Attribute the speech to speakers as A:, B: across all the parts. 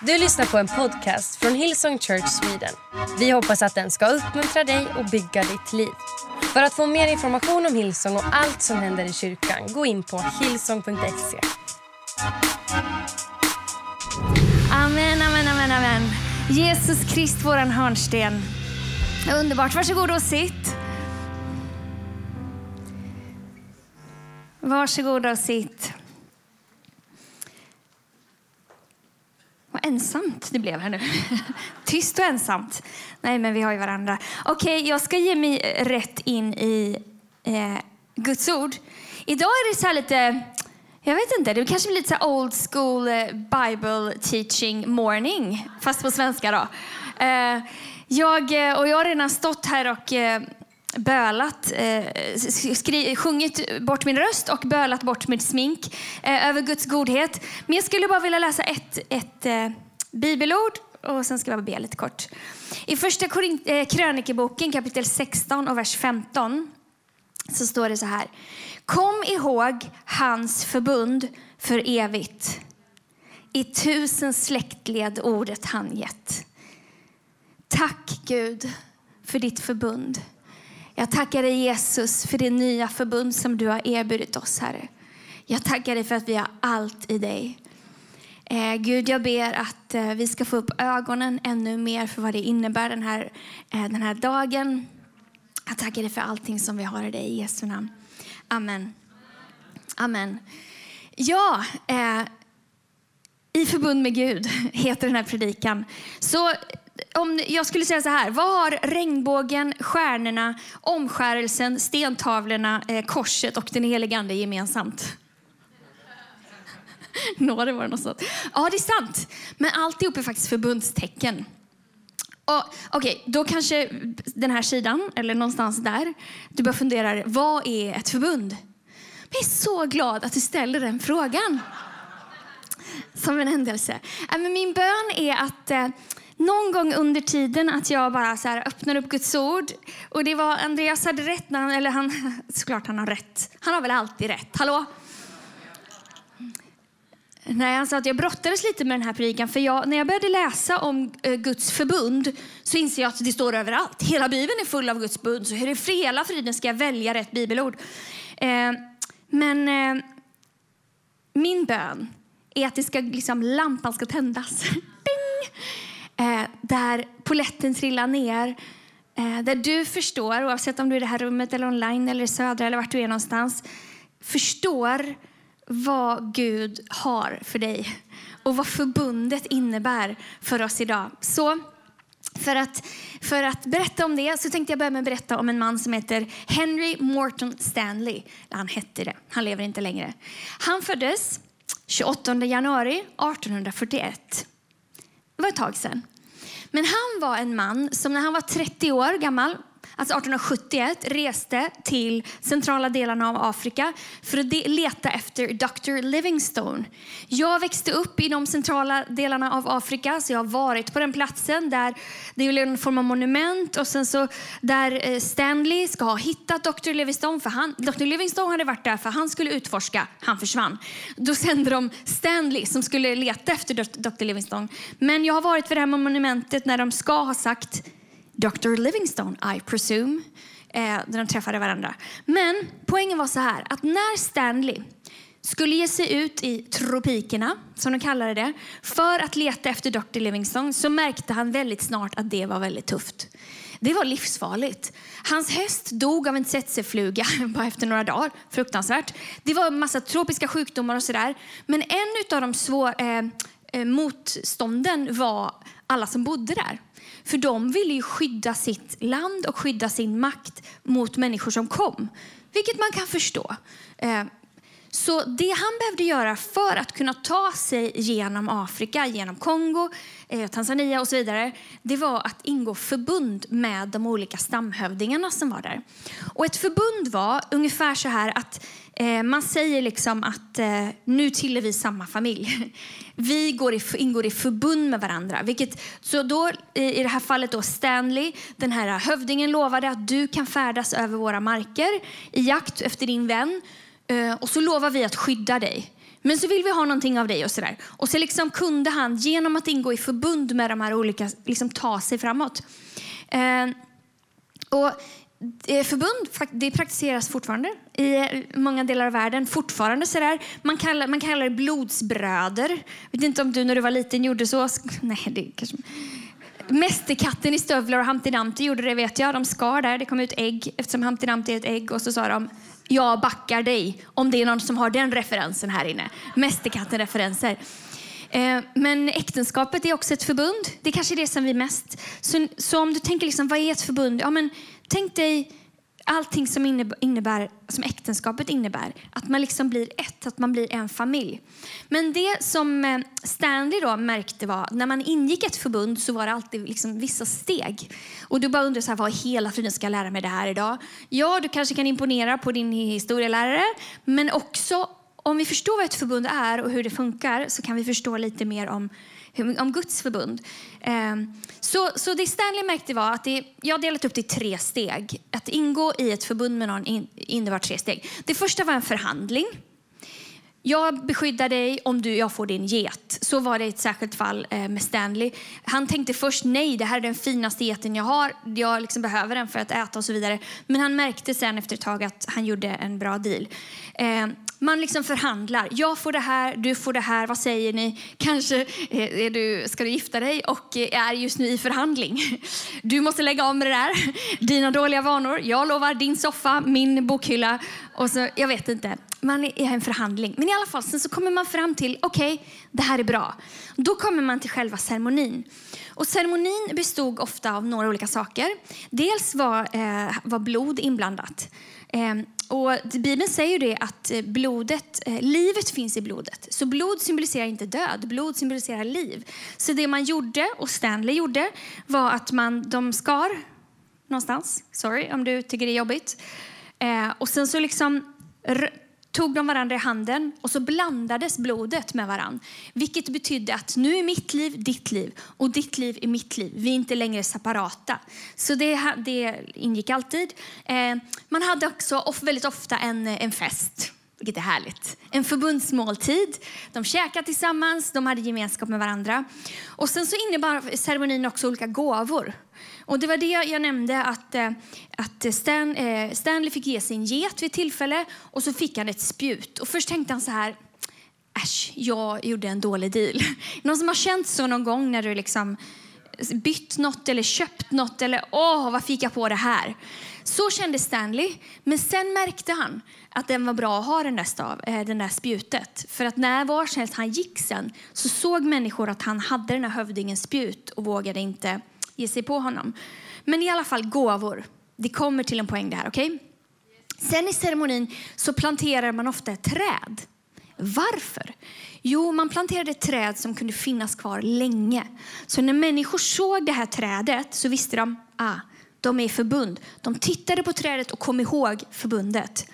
A: Du lyssnar på en podcast från Hillsong Church Sweden. Vi hoppas att den ska uppmuntra dig och bygga ditt liv. För att få mer information om Hillsong och allt som händer i kyrkan, gå in på hillsong.se.
B: Amen, amen, amen, amen. Jesus Krist, våran hörnsten. Underbart. Varsågod och sitt. Varsågod och sitt. Ensamt det blev här nu. Tyst och ensamt. Nej, men vi har ju varandra. Okej, okay, jag ska ge mig rätt in i eh, Guds ord. Idag är det så lite, jag vet inte, det kanske blir lite så old school eh, Bible teaching morning, fast på svenska då. Eh, jag, eh, och jag har redan stått här och eh, bölat, eh, skri, sjungit bort min röst och bölat bort mitt smink eh, över Guds godhet. Men jag skulle bara vilja läsa ett, ett eh, bibelord och sen ska jag be lite kort. I första eh, krönikeboken kapitel 16 och vers 15 så står det så här. Kom ihåg hans förbund för evigt. I tusen släktled ordet han gett. Tack Gud för ditt förbund. Jag tackar dig Jesus för det nya förbund som du har erbjudit oss, Herre. Jag tackar dig för att vi har allt i dig. Eh, Gud, jag ber att eh, vi ska få upp ögonen ännu mer för vad det innebär den här, eh, den här dagen. Jag tackar dig för allting som vi har i dig i Jesu namn. Amen. Amen. Ja, eh, i förbund med Gud heter den här predikan. Så om jag skulle säga så här, vad har regnbågen, stjärnorna, omskärelsen, stentavlorna, eh, korset och den helige Ande gemensamt? Några var det något sånt. Ja, det är sant. Men alltihop är faktiskt förbundstecken. Okej, okay, då kanske den här sidan, eller någonstans där, du börjar fundera, vad är ett förbund? Jag är så glad att du ställer den frågan. Som en händelse. Äh, min bön är att eh, någon gång under tiden att jag bara så här öppnar upp Guds ord. Och det var Andreas hade rätt, när han, eller han, såklart han har rätt. Han har väl alltid rätt, hallå? Nej, han sa att jag brottades lite med den här predikan. För jag, när jag började läsa om eh, Guds förbund så inser jag att det står överallt. Hela Bibeln är full av Guds förbund. Så hur i hela friden ska jag välja rätt bibelord? Eh, men eh, min bön är att det ska, liksom, lampan ska tändas. Ding! Eh, där poletten trillar ner. Eh, där du förstår, oavsett om du är i det här rummet eller online eller i södra eller vart du är någonstans, förstår vad Gud har för dig och vad förbundet innebär för oss idag. Så för att, för att berätta om det så tänkte jag börja med att berätta om en man som heter Henry Morton Stanley. Han hette det, han lever inte längre. Han föddes 28 januari 1841. Det var ett tag sedan. Men han var en man som när han var 30 år gammal alltså 1871, reste till centrala delarna av Afrika för att leta efter Dr. Livingstone. Jag växte upp i de centrala delarna av Afrika, så jag har varit på den platsen där det är en form av monument och sen så där eh, Stanley ska ha hittat Dr. Livingstone, för han, Dr. Livingstone hade varit där för han skulle utforska, han försvann. Då sände de Stanley som skulle leta efter Dr. Livingstone. Men jag har varit vid det här monumentet när de ska ha sagt Dr. Livingstone, I presume, eh, när de träffade varandra. Men poängen var så här, att när Stanley skulle ge sig ut i tropikerna, som de kallade det, för att leta efter Dr. Livingstone så märkte han väldigt snart att det var väldigt tufft. Det var livsfarligt. Hans häst dog av en tsetsefluga bara efter några dagar. Fruktansvärt. Det var en massa tropiska sjukdomar och sådär. Men en av de svåra eh, eh, motstånden var alla som bodde där. För de ville ju skydda sitt land och skydda sin makt mot människor som kom. Vilket man kan förstå. Eh, så det han behövde göra för att kunna ta sig genom Afrika, genom Kongo, eh, Tanzania och så vidare, det var att ingå förbund med de olika stamhövdingarna som var där. Och ett förbund var ungefär så här att Eh, man säger liksom att eh, nu tillhör vi samma familj. Vi går i, ingår i förbund med varandra. Vilket, så då, I det här fallet då Stanley, den här hövdingen lovade att du kan färdas över våra marker i jakt efter din vän. Eh, och så lovar vi att skydda dig. Men så vill vi ha någonting av dig och sådär. Och så liksom kunde han genom att ingå i förbund med de här olika liksom ta sig framåt. Eh, och eh, Förbund det praktiseras fortfarande i eh, många delar av världen. Fortfarande sådär. Man kallar, man kallar det blodsbröder. Jag vet inte om du när du var liten gjorde så. Nej, det kanske... Mästerkatten i stövlar och Humpty Dumpty gjorde det vet jag. De skar där, det kom ut ägg eftersom Humpty Dumpty är ett ägg och så sa de jag backar dig om det är någon som har den referensen här inne. Mästerkatten-referenser. Eh, men äktenskapet är också ett förbund. Det är kanske är det som vi mest... Så, så om du tänker liksom, vad är ett förbund? Ja, men tänk dig allting som, innebär, som äktenskapet innebär. Att man liksom blir ett, att man blir en familj. Men det som eh, Stanley då märkte var när man ingick ett förbund så var det alltid liksom vissa steg. Och du bara undrar så här, vad hela friden ska jag lära mig det här idag? Ja, du kanske kan imponera på din historielärare, men också om vi förstår vad ett förbund är och hur det funkar så kan vi förstå lite mer om, om Guds förbund. Ehm, så, så det Stanley märkte var att det, jag delat upp det i tre steg. Att ingå i ett förbund med någon innebar tre steg. Det första var en förhandling. Jag beskyddar dig om du, jag får din get. Så var det i ett särskilt fall eh, med Stanley. Han tänkte först nej, det här är den finaste geten jag har. Jag liksom behöver den för att äta och så vidare. Men han märkte sen efter ett tag att han gjorde en bra deal. Ehm, man liksom förhandlar. Jag får det här, du får det här. Vad säger ni? Kanske eh, är du, ska du gifta dig och eh, är just nu i förhandling. Du måste lägga om med det där. Dina dåliga vanor. Jag lovar din soffa, min bokhylla. Och så, jag vet inte. Man är i en förhandling. Men i alla fall, sen så kommer man fram till, okej, okay, det här är bra. Då kommer man till själva ceremonin. Och ceremonin bestod ofta av några olika saker. Dels var, eh, var blod inblandat. Eh, och Bibeln säger det att eh, blodet, eh, livet finns i blodet. Så blod symboliserar inte död, blod symboliserar liv. Så det man gjorde, och Stanley gjorde, var att man, de skar någonstans. Sorry om du tycker det är jobbigt. Eh, och sen så liksom tog de varandra i handen och så blandades blodet med varandra. Vilket betydde att nu är mitt liv ditt liv och ditt liv är mitt liv. Vi är inte längre separata. Så det, det ingick alltid. Eh, man hade också väldigt ofta en, en fest vilket är härligt. En förbundsmåltid. De käkade tillsammans, de hade gemenskap med varandra. Och sen så innebar ceremonin också olika gåvor. Och det var det jag nämnde, att, eh, att Stan, eh, Stanley fick ge sin get vid tillfälle och så fick han ett spjut. Och först tänkte han så här, äsch, jag gjorde en dålig deal. Någon som har känt så någon gång när du liksom bytt något eller köpt något eller åh, vad fick jag på det här? Så kände Stanley, men sen märkte han att den var bra att ha den där, stav, eh, den där spjutet. För att när var som helst han gick sen så såg människor att han hade den här hövdingens spjut och vågade inte ge sig på honom. Men i alla fall gåvor. Det kommer till en poäng det här, okej? Okay? Sen i ceremonin så planterar man ofta ett träd. Varför? Jo, man planterade ett träd som kunde finnas kvar länge. Så när människor såg det här trädet så visste de, ah, de är i förbund. De tittade på trädet och kom ihåg förbundet.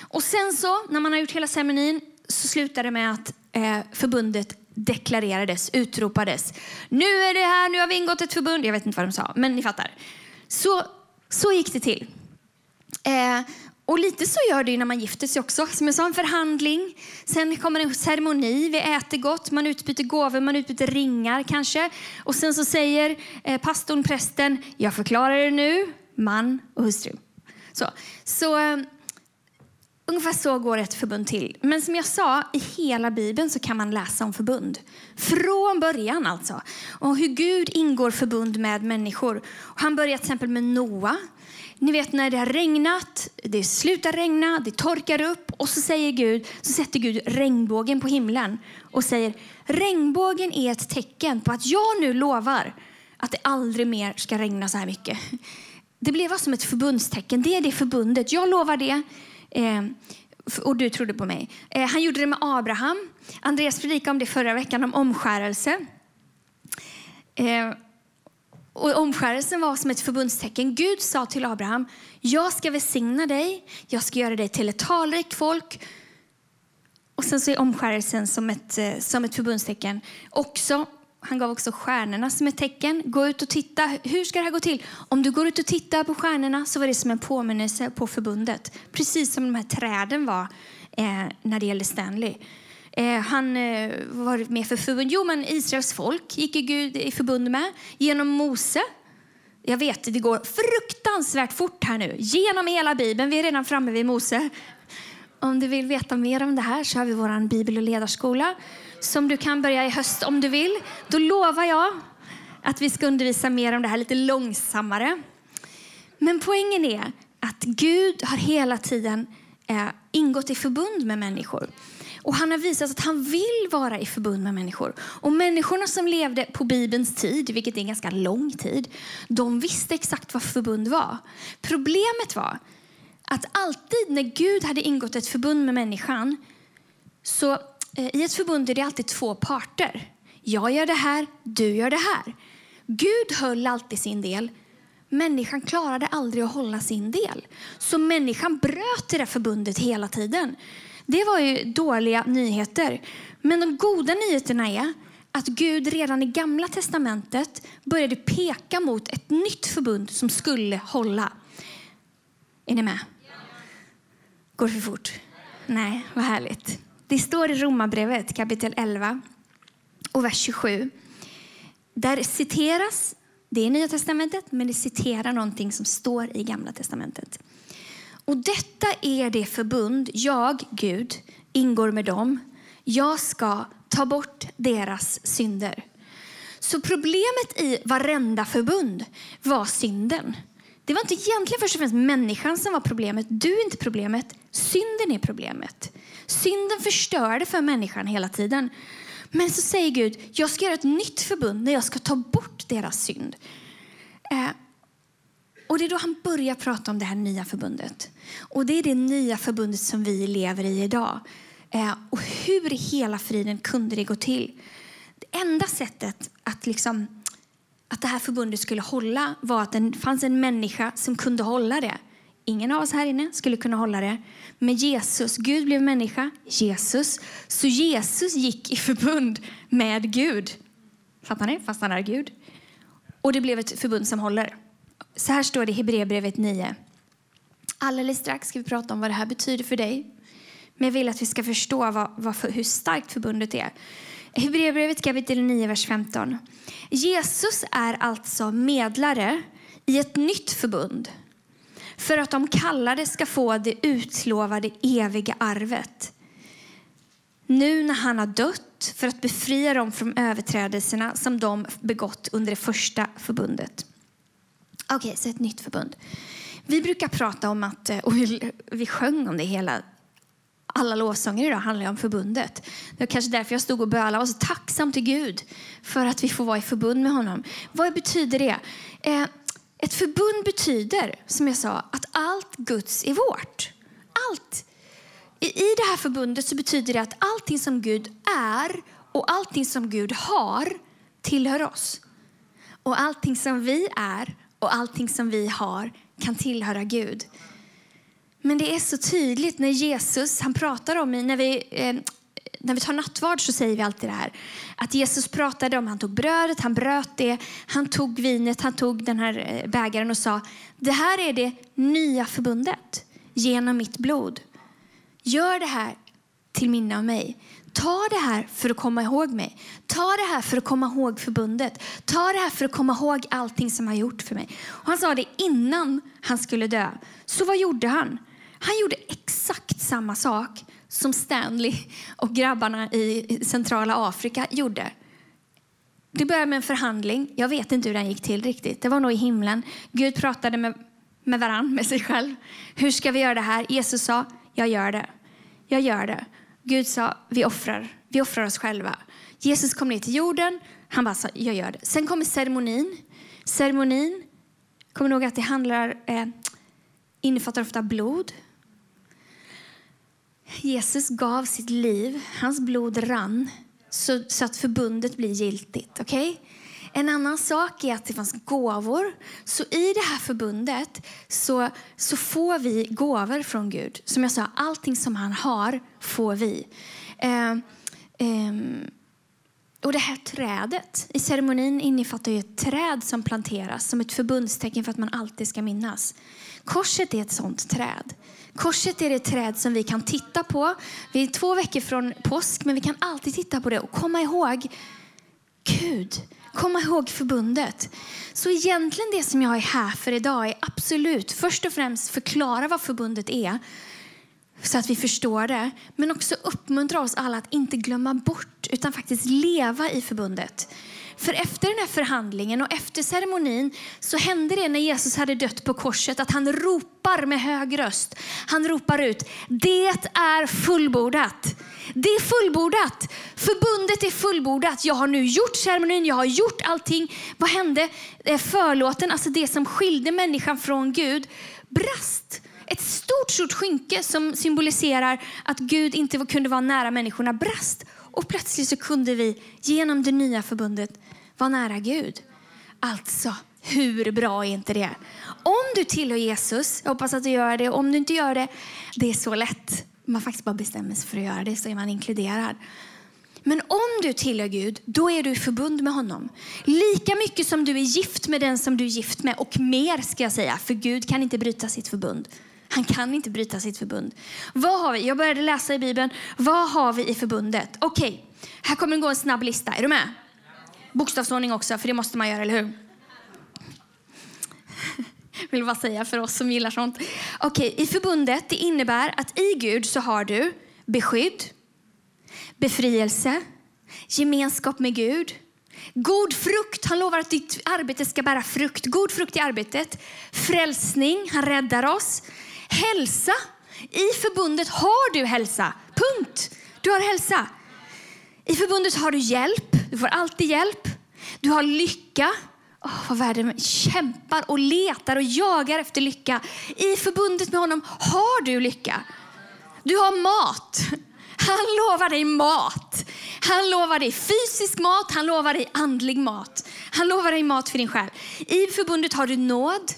B: Och sen så, när man har gjort hela ceremonin, så slutar det med att eh, förbundet deklarerades, utropades. Nu är det här, nu har vi ingått ett förbund. Jag vet inte vad de sa, men ni fattar. Så, så gick det till. Eh, och lite så gör det när man gifter sig också. Som jag sa, en förhandling. Sen kommer en ceremoni, vi äter gott, man utbyter gåvor, man utbyter ringar kanske. Och sen så säger eh, pastorn, prästen, jag förklarar det nu, man och hustru. Så, så eh, Ungefär så går ett förbund till. Men som jag sa, i hela Bibeln så kan man läsa om förbund. Från början alltså. Och hur Gud ingår förbund med människor. Han börjar till exempel med Noa. Ni vet när det har regnat, det slutar regna, det torkar upp och så säger Gud, så sätter Gud regnbågen på himlen och säger regnbågen är ett tecken på att jag nu lovar att det aldrig mer ska regna så här mycket. Det blev som ett förbundstecken. Det är det förbundet. Jag lovar det. Eh, och du trodde på mig. Eh, han gjorde det med Abraham. Andreas predikade om det förra veckan, om omskärelse. Eh, och omskärelsen var som ett förbundstecken. Gud sa till Abraham, jag ska välsigna dig, jag ska göra dig till ett talrikt folk. Och sen så är omskärelsen som ett, eh, som ett förbundstecken också han gav också stjärnorna som ett tecken. Gå ut och titta. Hur ska det här gå till? Om du går ut och tittar på stjärnorna så var det som en påminnelse på förbundet. Precis som de här träden var eh, när det gällde Stanley. eh, han eh, var med för förbund? Jo, men Israels folk gick Gud i förbund med genom Mose. Jag vet, det går fruktansvärt fort här nu. Genom hela Bibeln. Vi är redan framme vid Mose. Om du vill veta mer om det här så har vi vår bibel och ledarskola som du kan börja i höst om du vill. Då lovar jag att vi ska undervisa mer om det här lite långsammare. Men poängen är att Gud har hela tiden eh, ingått i förbund med människor. Och Han har visat att han vill vara i förbund med människor. Och Människorna som levde på Bibelns tid, vilket är en ganska lång tid, de visste exakt vad förbund var. Problemet var att alltid när Gud hade ingått ett förbund med människan så Eh, i ett förbund är det alltid två parter. Jag gör det här, du gör det här. Gud höll alltid sin del. Människan klarade aldrig att hålla sin del. Så människan bröt det där förbundet hela tiden. Det var ju dåliga nyheter. Men de goda nyheterna är att Gud redan i Gamla testamentet började peka mot ett nytt förbund som skulle hålla. Är ni med? Går det för fort? Nej, vad härligt. Det står i Romarbrevet kapitel 11 och vers 27. Där citeras, det är Nya testamentet, men det citerar någonting som står i Gamla testamentet. Och detta är det förbund jag, Gud, ingår med dem. Jag ska ta bort deras synder. Så problemet i varenda förbund var synden. Det var inte egentligen först och främst människan som var problemet. Du är inte problemet. Synden är problemet. Synden förstörde för människan hela tiden. Men så säger Gud, jag ska göra ett nytt förbund när jag ska ta bort deras synd. Eh, och det är då han börjar prata om det här nya förbundet. Och det är det nya förbundet som vi lever i idag. Eh, och hur i hela friden kunde det gå till? Det enda sättet att liksom att det här förbundet skulle hålla var att det fanns en människa som kunde hålla det. Ingen av oss här inne skulle kunna hålla det. Men Jesus, Gud blev människa, Jesus. Så Jesus gick i förbund med Gud. Fattar ni? Fast han är Gud. Och det blev ett förbund som håller. Så här står det i Hebreerbrevet 9. Alldeles strax ska vi prata om vad det här betyder för dig. Men jag vill att vi ska förstå vad, vad, hur starkt förbundet är. Hebreerbrevet kapitel 9, vers 15. Jesus är alltså medlare i ett nytt förbund för att de kallade ska få det utlovade eviga arvet. Nu när han har dött för att befria dem från överträdelserna som de begått under det första förbundet. Okej, okay, så ett nytt förbund. Vi brukar prata om att, eh, och vi, vi sjöng om det hela alla lovsånger idag handlar om förbundet. Det var kanske därför jag stod och bölade Jag var så tacksam till Gud för att vi får vara i förbund med honom. Vad betyder det? Eh, ett förbund betyder, som jag sa, att allt Guds är vårt. Allt. I, I det här förbundet så betyder det att allting som Gud är och allting som Gud har tillhör oss. Och allting som vi är och allting som vi har kan tillhöra Gud. Men det är så tydligt när Jesus, han pratar om, när vi, eh, när vi tar nattvard så säger vi alltid det här. Att Jesus pratade om, han tog brödet, han bröt det, han tog vinet, han tog den här eh, bägaren och sa, det här är det nya förbundet genom mitt blod. Gör det här till minne av mig. Ta det här för att komma ihåg mig. Ta det här för att komma ihåg förbundet. Ta det här för att komma ihåg allting som han gjort för mig. Och han sa det innan han skulle dö. Så vad gjorde han? Han gjorde exakt samma sak som Stanley och grabbarna i centrala Afrika gjorde. Det började med en förhandling. Jag vet inte hur den gick till riktigt. Det var nog i himlen. Gud pratade med, med varann, med sig själv. Hur ska vi göra det här? Jesus sa, jag gör det. Jag gör det. Gud sa, vi offrar. Vi offrar oss själva. Jesus kom ner till jorden. Han bara sa, jag gör det. Sen kommer ceremonin. Ceremonin, kommer nog att det handlar, eh, innefattar ofta blod. Jesus gav sitt liv, hans blod rann så, så att förbundet blir giltigt. Okay? En annan sak är att det fanns gåvor. Så i det här förbundet så, så får vi gåvor från Gud. Som jag sa, allting som han har får vi. Eh, eh, och det här trädet i ceremonin innefattar ju ett träd som planteras som ett förbundstecken för att man alltid ska minnas. Korset är ett sånt träd. Korset är det träd som vi kan titta på. Vi är två veckor från påsk, men vi kan alltid titta på det och komma ihåg Gud. Komma ihåg förbundet. Så egentligen det som jag är här för idag är absolut först och främst förklara vad förbundet är så att vi förstår det. Men också uppmuntra oss alla att inte glömma bort utan faktiskt leva i förbundet. För efter den här förhandlingen och efter ceremonin så hände det när Jesus hade dött på korset att han ropar med hög röst. Han ropar ut, det är fullbordat. Det är fullbordat. Förbundet är fullbordat. Jag har nu gjort ceremonin, jag har gjort allting. Vad hände? Eh, förlåten, alltså det som skilde människan från Gud, brast. Ett stort, stort skynke som symboliserar att Gud inte kunde vara nära människorna brast. Och plötsligt så kunde vi genom det nya förbundet vara nära Gud. Alltså, hur bra är inte det? Om du tillhör Jesus, jag hoppas att du gör det. Om du inte gör det, det är så lätt. Man faktiskt bara bestämmer sig för att göra det så är man inkluderad. Men om du tillhör Gud, då är du i förbund med honom. Lika mycket som du är gift med den som du är gift med och mer ska jag säga. För Gud kan inte bryta sitt förbund. Han kan inte bryta sitt förbund. Vad har vi? Jag började läsa i Bibeln. Vad har vi i förbundet? Okej, okay. här kommer det gå en snabb lista. Är du med? Bokstavsordning också, för det måste man göra, eller hur? vill bara säga för oss som gillar sånt. Okej, okay. i förbundet det innebär att i Gud så har du beskydd, befrielse, gemenskap med Gud, God frukt, han lovar att ditt arbete ska bära frukt. God frukt i arbetet. Frälsning, han räddar oss. Hälsa. I förbundet har du hälsa. Punkt. Du har hälsa. I förbundet har du hjälp. Du får alltid hjälp. Du har lycka. Oh, vad världen kämpar och letar och jagar efter lycka. I förbundet med honom har du lycka. Du har mat. Han lovar dig mat. Han lovar dig fysisk mat, han lovar dig andlig mat. Han lovar dig mat för din själ. I förbundet har du nåd.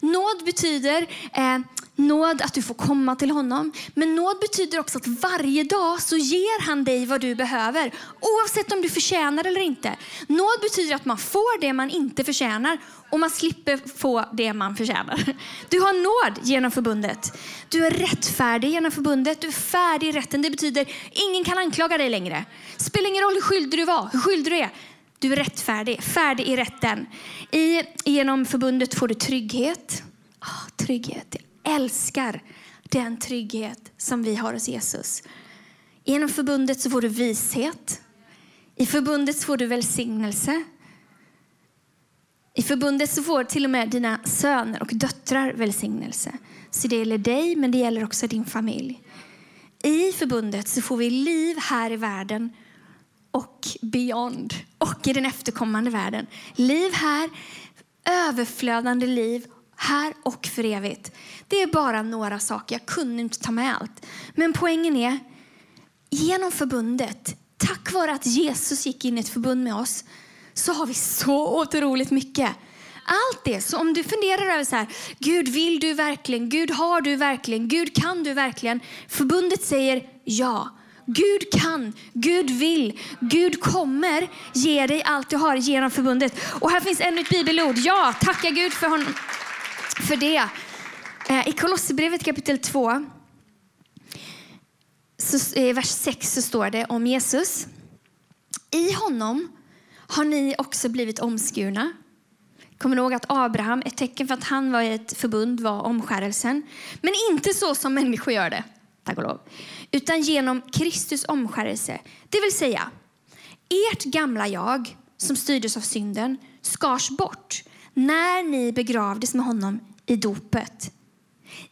B: Nåd betyder eh, nåd att du får komma till honom. Men nåd betyder också att varje dag så ger han dig vad du behöver. Oavsett om du förtjänar eller inte. Nåd betyder att man får det man inte förtjänar och man slipper få det man förtjänar. Du har nåd genom förbundet. Du är rättfärdig genom förbundet. Du är färdig i rätten. Det betyder ingen kan anklaga dig längre. Spelar ingen roll hur skyldig du var, hur skyldig du är. Du är rättfärdig, färdig i rätten. I, genom förbundet får du trygghet. Oh, trygghet. Jag älskar den trygghet som vi har hos Jesus. Genom förbundet så får du vishet. I förbundet får du välsignelse. I förbundet så får till och med dina söner och döttrar välsignelse. Så det gäller dig, men det gäller också din familj. I förbundet så får vi liv här i världen och beyond och i den efterkommande världen. Liv här, överflödande liv här och för evigt. Det är bara några saker. Jag kunde inte ta med allt. Men poängen är, genom förbundet, tack vare att Jesus gick in i ett förbund med oss, så har vi så otroligt mycket. Allt det. Så om du funderar över så här, Gud vill du verkligen? Gud har du verkligen? Gud kan du verkligen? Förbundet säger ja. Gud kan, Gud vill, Gud kommer ge dig allt du har genom förbundet. Och här finns ännu ett bibelord. Ja, tacka Gud för, honom, för det. Eh, I Kolosserbrevet kapitel 2, i eh, vers 6 så står det om Jesus. I honom har ni också blivit omskurna. Kommer ni ihåg att Abraham, ett tecken för att han var i ett förbund var omskärelsen. Men inte så som människor gör det, tack och lov. Utan genom Kristus omskärelse. Det vill säga, ert gamla jag som styrdes av synden skars bort när ni begravdes med honom i dopet.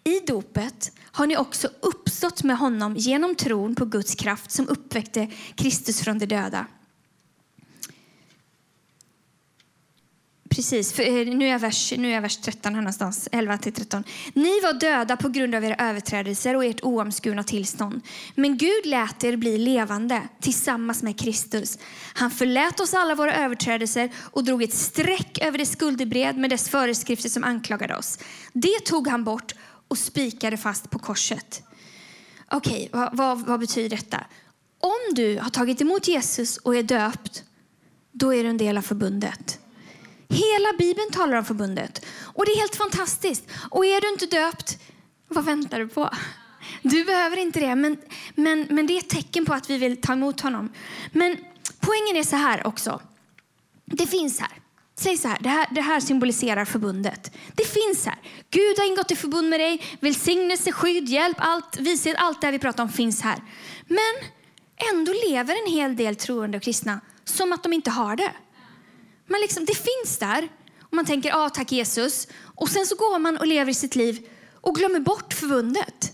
B: I dopet har ni också uppstått med honom genom tron på Guds kraft som uppväckte Kristus från de döda. Precis, för eh, nu är vers, nu är vers 13 här någonstans, 11 13. Ni var döda på grund av era överträdelser och ert oomskurna tillstånd. Men Gud lät er bli levande tillsammans med Kristus. Han förlät oss alla våra överträdelser och drog ett streck över det skuldebrev med dess föreskrifter som anklagade oss. Det tog han bort och spikade fast på korset. Okej, okay, vad, vad, vad betyder detta? Om du har tagit emot Jesus och är döpt, då är du en del av förbundet. Hela Bibeln talar om förbundet. Och det är helt fantastiskt. Och är du inte döpt, vad väntar du på? Du behöver inte det, men, men, men det är ett tecken på att vi vill ta emot honom. Men poängen är så här också. Det finns här. Säg så här det, här, det här symboliserar förbundet. Det finns här. Gud har ingått i förbund med dig. Välsignelse, skydd, hjälp, allt, vishet, allt det vi pratar om finns här. Men ändå lever en hel del troende och kristna som att de inte har det. Man liksom, det finns där. Och man tänker, ah, tack Jesus. Och sen så går man och lever sitt liv och glömmer bort förbundet.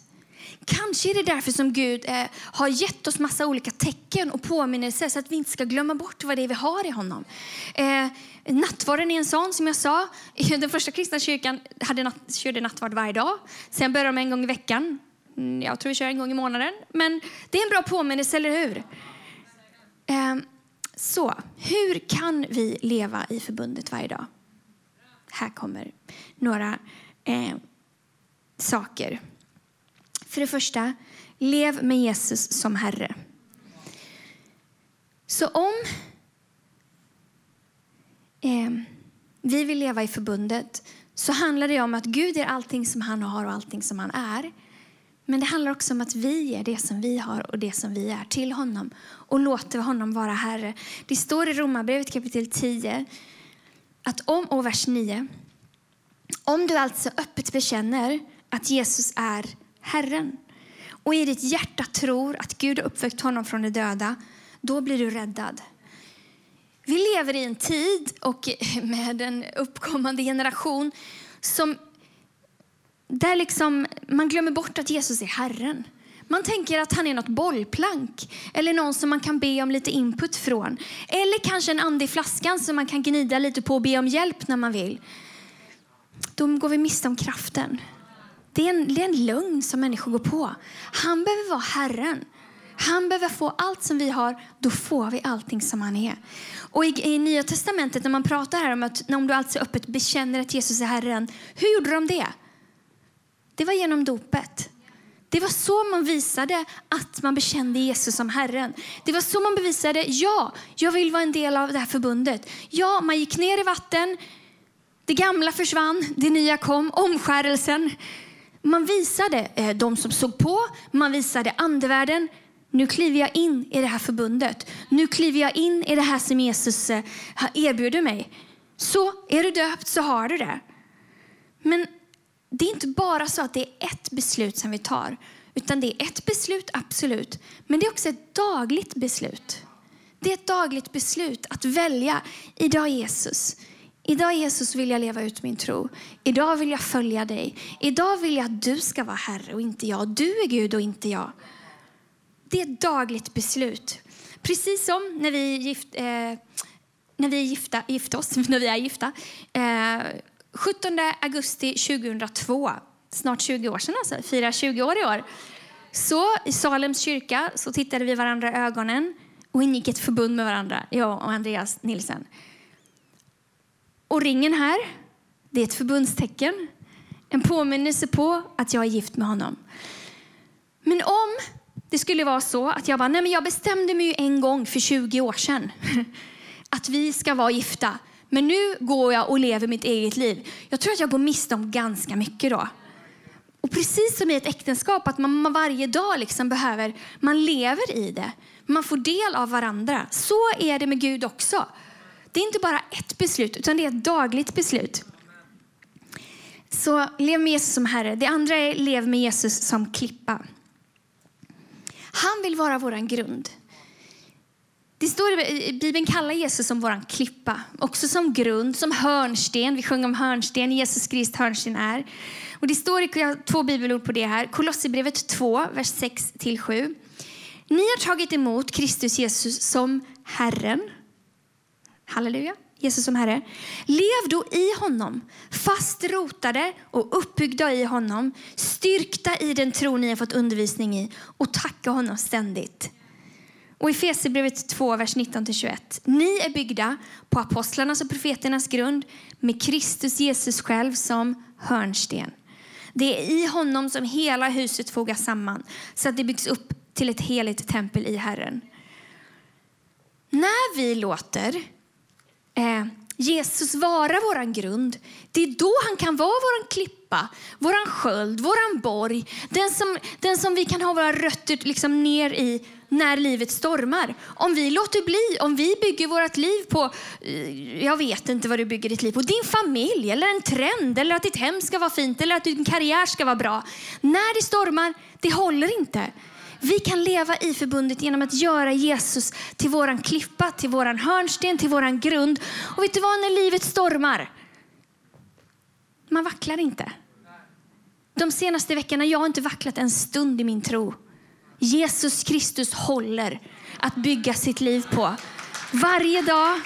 B: Kanske är det därför som Gud eh, har gett oss massa olika tecken och påminnelser så att vi inte ska glömma bort vad det är vi har i honom. Eh, nattvarden är en sån som jag sa. Den första kristna kyrkan hade natt, körde nattvard varje dag. Sen började de en gång i veckan. Mm, jag tror vi kör en gång i månaden. Men det är en bra påminnelse, eller hur? Eh, så, hur kan vi leva i förbundet varje dag? Här kommer några eh, saker. För det första, lev med Jesus som Herre. Så om eh, vi vill leva i förbundet så handlar det om att Gud är allting som han har och allting som han är. Men det handlar också om att vi ger det som vi har och det som vi är till honom och låter honom vara Herre. Det står i Romarbrevet kapitel 10, att om, och vers 9. Om du alltså öppet bekänner att Jesus är Herren och i ditt hjärta tror att Gud har uppväckt honom från de döda, då blir du räddad. Vi lever i en tid och med en uppkommande generation som där liksom man glömmer bort att Jesus är Herren. Man tänker att han är något bollplank eller någon som man kan be om lite input från. Eller kanske en ande i flaskan som man kan gnida lite på och be om hjälp när man vill. Då går vi miste om kraften. Det är, en, det är en lögn som människor går på. Han behöver vara Herren. Han behöver få allt som vi har, då får vi allting som han är. Och i, i Nya Testamentet när man pratar här om att om du alltså öppet bekänner att Jesus är Herren, hur gjorde de det? Det var genom dopet. Det var så man visade att man bekände Jesus som Herren. Det var så man bevisade, ja, jag vill vara en del av det här förbundet. Ja, man gick ner i vatten, det gamla försvann, det nya kom, omskärelsen. Man visade eh, de som såg på, man visade andevärlden. Nu kliver jag in i det här förbundet. Nu kliver jag in i det här som Jesus eh, erbjuder mig. Så är du döpt så har du det. Men det är inte bara så att det är ett beslut som vi tar, utan det är ett beslut, absolut. Men det är också ett dagligt beslut. Det är ett dagligt beslut att välja. Idag Jesus. Idag Jesus vill jag leva ut min tro. Idag vill jag följa dig. Idag vill jag att du ska vara Herre och inte jag. Du är Gud och inte jag. Det är ett dagligt beslut. Precis som när vi, gift, eh, när vi gifta, gift oss, när vi är gifta. Eh, 17 augusti 2002, snart 20 år sedan alltså, firar 20 år i år. Så i Salems kyrka så tittade vi varandra i ögonen och ingick ett förbund med varandra, jag och Andreas Nilsen. Och ringen här, det är ett förbundstecken. En påminnelse på att jag är gift med honom. Men om det skulle vara så att jag bara, nej men jag bestämde mig ju en gång för 20 år sedan att vi ska vara gifta. Men nu går jag och lever mitt eget liv. Jag tror att jag går miste om ganska mycket då. Och precis som i ett äktenskap, att man varje dag liksom behöver, man lever i det. Man får del av varandra. Så är det med Gud också. Det är inte bara ett beslut, utan det är ett dagligt beslut. Så lev med Jesus som Herre. Det andra är lev med Jesus som klippa. Han vill vara vår grund. Det står i Bibeln kallar Jesus som vår klippa, också som grund, som hörnsten. Vi sjunger om hörnsten, Jesus Krist hörnsten är. Och det står i två bibelord på det här. Kolosserbrevet 2, vers 6-7. Ni har tagit emot Kristus Jesus som Herren. Halleluja. Jesus som Herre. Lev då i honom, fast rotade och uppbyggda i honom, styrkta i den tro ni har fått undervisning i och tacka honom ständigt. Och i Fesebrevet 2, vers 19-21. Ni är byggda på apostlarnas och profeternas grund med Kristus Jesus själv som hörnsten. Det är i honom som hela huset fogas samman så att det byggs upp till ett heligt tempel i Herren. När vi låter eh, Jesus vara vår grund, det är då han kan vara vår klipp klippa, våran sköld, våran borg. Den som, den som vi kan ha våra rötter liksom ner i när livet stormar. Om vi låter bli, om vi bygger vårt liv på, eh, jag vet inte vad du bygger ditt liv på, din familj eller en trend eller att ditt hem ska vara fint eller att din karriär ska vara bra. När det stormar, det håller inte. Vi kan leva i förbundet genom att göra Jesus till våran klippa, till våran hörnsten, till våran grund. Och vet du vad, när livet stormar, man vacklar inte. De senaste veckorna jag har inte vacklat en stund i min tro. Jesus Kristus håller att bygga sitt liv på. Varje dag,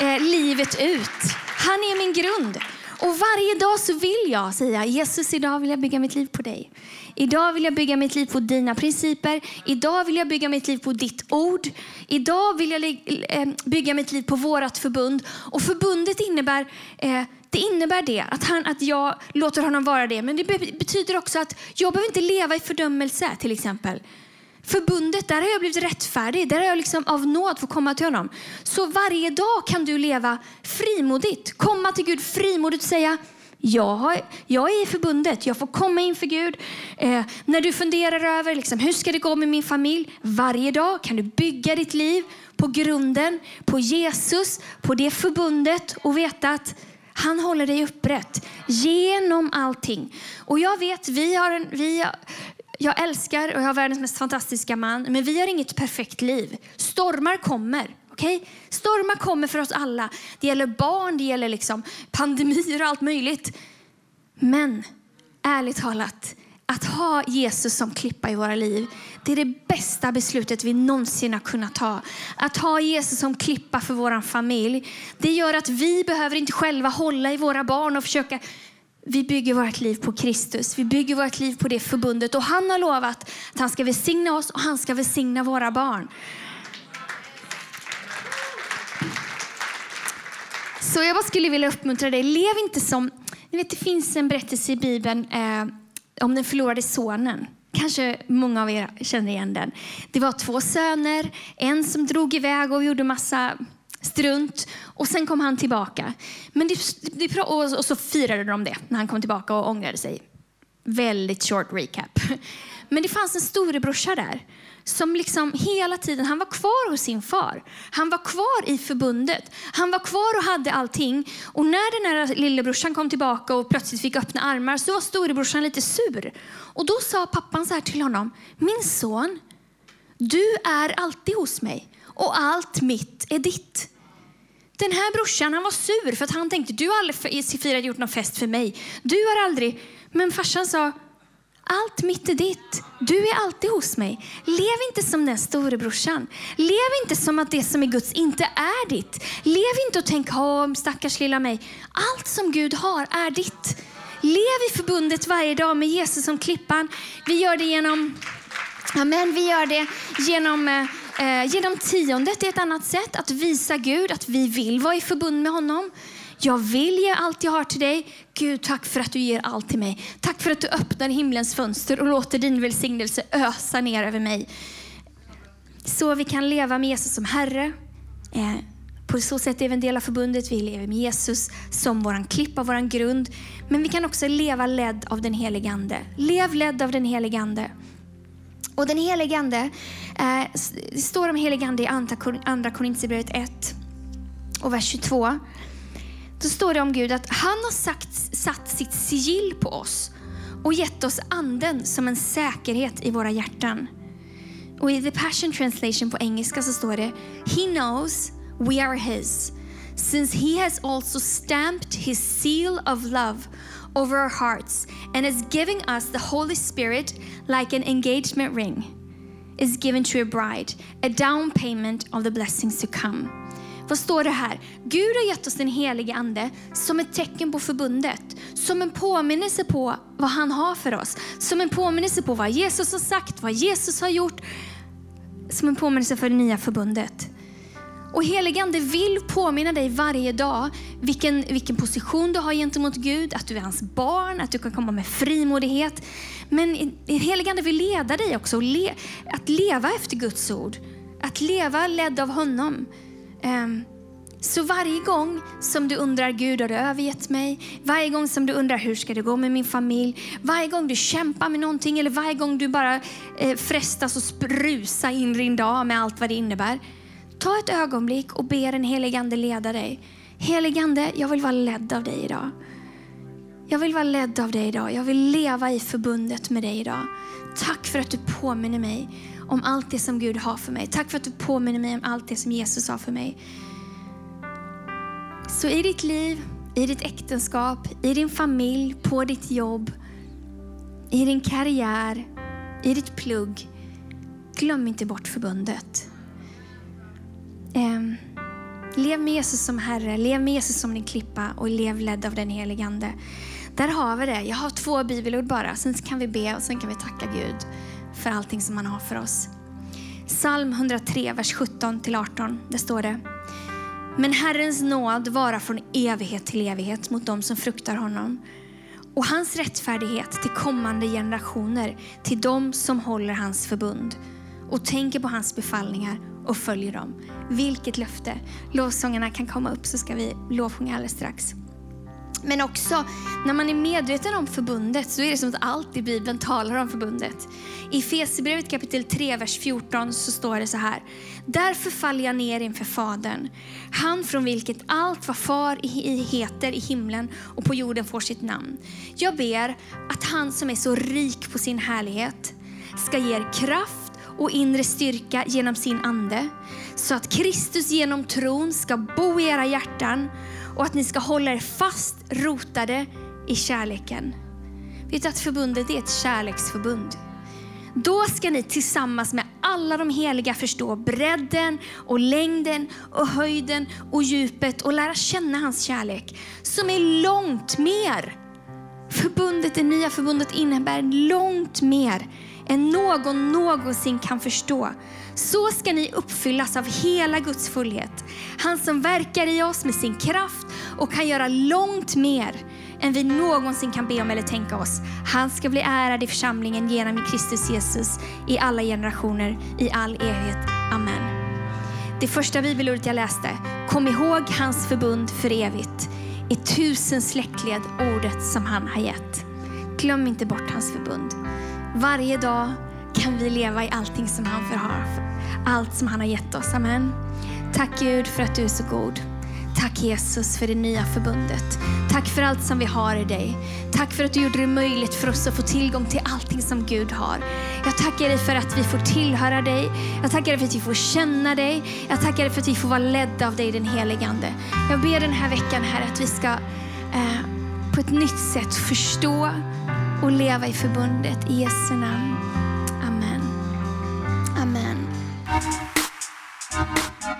B: eh, livet ut. Han är min grund. Och varje dag så vill jag säga Jesus, idag vill jag bygga mitt liv på dig. Idag vill jag bygga mitt liv på dina principer. Idag vill jag bygga mitt liv på ditt ord. Idag vill jag eh, bygga mitt liv på vårt förbund. Och förbundet innebär eh, det innebär det, att, han, att jag låter honom vara det. Men det betyder också att jag behöver inte leva i fördömelse till exempel. Förbundet, där har jag blivit rättfärdig. Där har jag liksom av nåd fått komma till honom. Så varje dag kan du leva frimodigt. Komma till Gud frimodigt och säga jag, har, jag är i förbundet, jag får komma inför Gud. Eh, när du funderar över liksom, hur ska det gå med min familj, varje dag kan du bygga ditt liv på grunden, på Jesus, på det förbundet och veta att han håller dig upprätt genom allting. Och jag vet, vi har en, vi, jag älskar och jag har världens mest fantastiska man, men vi har inget perfekt liv. Stormar kommer. Okay? Stormar kommer för oss alla. Det gäller barn, det gäller liksom pandemier och allt möjligt. Men ärligt talat, att ha Jesus som klippa i våra liv, det är det bästa beslutet vi någonsin har kunnat ta. Att ha Jesus som klippa för vår familj, det gör att vi behöver inte själva hålla i våra barn och försöka vi bygger vårt liv på Kristus. Vi bygger vårt liv på det förbundet. Och han har lovat att han ska välsigna oss och han ska välsigna våra barn. Så jag bara skulle vilja uppmuntra dig, lev inte som... Ni vet, det finns en berättelse i Bibeln eh, om den förlorade sonen. Kanske många av er känner igen den. Det var två söner, en som drog iväg och gjorde massa strunt och sen kom han tillbaka. Men det, det, och så firade de det när han kom tillbaka och ångrade sig. Väldigt short recap. Men det fanns en storebrorsa där som liksom hela tiden, han var kvar hos sin far. Han var kvar i förbundet. Han var kvar och hade allting. Och när den här lillebrorsan kom tillbaka och plötsligt fick öppna armar så var storebrorsan lite sur. Och då sa pappan så här till honom, min son, du är alltid hos mig och allt mitt är ditt. Den här brorsan han var sur för att han tänkte, du har aldrig firat gjort någon fest för mig. Du har aldrig... Men farsan sa, allt mitt är ditt. Du är alltid hos mig. Lev inte som den storebrorsan. Lev inte som att det som är Guds inte är ditt. Lev inte och tänk, oh, stackars lilla mig. Allt som Gud har är ditt. Lev i förbundet varje dag med Jesus som klippan. Vi gör det genom Amen. Vi gör det genom, eh, eh genom tiondet. Det är ett annat sätt att visa Gud att vi vill vara i förbund med honom. Jag vill ge allt jag har till dig. Gud, tack för att du ger allt till mig. Tack för att du öppnar himlens fönster och låter din välsignelse ösa ner över mig. Så vi kan leva med Jesus som Herre. Eh, på så sätt är vi en del av förbundet. Vi lever med Jesus som vår klippa, vår grund. Men vi kan också leva ledd av den helige Ande. Lev ledd av den helige Ande. Och den helige Ande, eh, det står om helige Ande i Andra Korinthierbrevet 1 och vers 22. Då står det om Gud att han har sagt, satt sitt sigill på oss och gett oss anden som en säkerhet i våra hjärtan. Och i The Passion Translation på engelska så står det He knows we are his since he has also stamped his seal of love over our hearts and is giving us the Holy Spirit like an engagement ring is given to a bride, a down payment of the blessings to come. Vad står det här? Gud har gett oss den helige Ande som ett tecken på förbundet. Som en påminnelse på vad han har för oss. Som en påminnelse på vad Jesus har sagt, vad Jesus har gjort. Som en påminnelse för det nya förbundet. Och heligande vill påminna dig varje dag vilken, vilken position du har gentemot Gud, att du är hans barn, att du kan komma med frimodighet. Men heligande vill leda dig också le, att leva efter Guds ord. Att leva ledd av honom. Um, Så varje gång som du undrar, Gud har du övergett mig? Varje gång som du undrar, hur ska det gå med min familj? Varje gång du kämpar med någonting eller varje gång du bara eh, frestas att sprusa in din dag med allt vad det innebär. Ta ett ögonblick och be den helige Ande leda dig. Helige Ande, jag vill vara ledd av dig idag. Jag vill vara ledd av dig idag. Jag vill leva i förbundet med dig idag. Tack för att du påminner mig om allt det som Gud har för mig. Tack för att du påminner mig om allt det som Jesus har för mig. Så i ditt liv, i ditt äktenskap, i din familj, på ditt jobb, i din karriär, i ditt plugg. Glöm inte bort förbundet. Um, lev med Jesus som Herre, lev med Jesus som din klippa och lev ledd av den helige Ande. Där har vi det. Jag har två bibelord bara, sen kan vi be och sen kan vi tacka Gud för allting som han har för oss. Psalm 103, vers 17-18. Där står det. Men Herrens nåd varar från evighet till evighet mot dem som fruktar honom och hans rättfärdighet till kommande generationer, till dem som håller hans förbund och tänker på hans befallningar och följer dem. Vilket löfte! Lovsångarna kan komma upp så ska vi lovsjunga alldeles strax. Men också när man är medveten om förbundet så är det som att allt i Bibeln talar om förbundet. I Fesebrevet kapitel 3, vers 14 så står det så här. Därför faller jag ner inför Fadern, han från vilket allt vad far heter i himlen och på jorden får sitt namn. Jag ber att han som är så rik på sin härlighet ska ge er kraft och inre styrka genom sin ande, så att Kristus genom tron ska bo i era hjärtan och att ni ska hålla er fast rotade i kärleken. Vet du att förbundet är ett kärleksförbund? Då ska ni tillsammans med alla de heliga förstå bredden och längden och höjden och djupet och lära känna hans kärlek som är långt mer. Förbundet, det nya förbundet innebär långt mer än någon någonsin kan förstå. Så ska ni uppfyllas av hela Guds fullhet. Han som verkar i oss med sin kraft och kan göra långt mer än vi någonsin kan be om eller tänka oss. Han ska bli ärad i församlingen genom Kristus Jesus i alla generationer, i all evighet. Amen. Det första bibelordet jag läste, kom ihåg hans förbund för evigt. I tusen släktled ordet som han har gett. Glöm inte bort hans förbund. Varje dag kan vi leva i allting som han förhar, allt som han har gett oss. Amen. Tack Gud för att du är så god. Tack Jesus för det nya förbundet. Tack för allt som vi har i dig. Tack för att du gjorde det möjligt för oss att få tillgång till allting som Gud har. Jag tackar dig för att vi får tillhöra dig. Jag tackar dig för att vi får känna dig. Jag tackar dig för att vi får vara ledda av dig den helige Ande. Jag ber den här veckan här att vi ska eh, på ett nytt sätt förstå och leva i förbundet. I Jesu namn.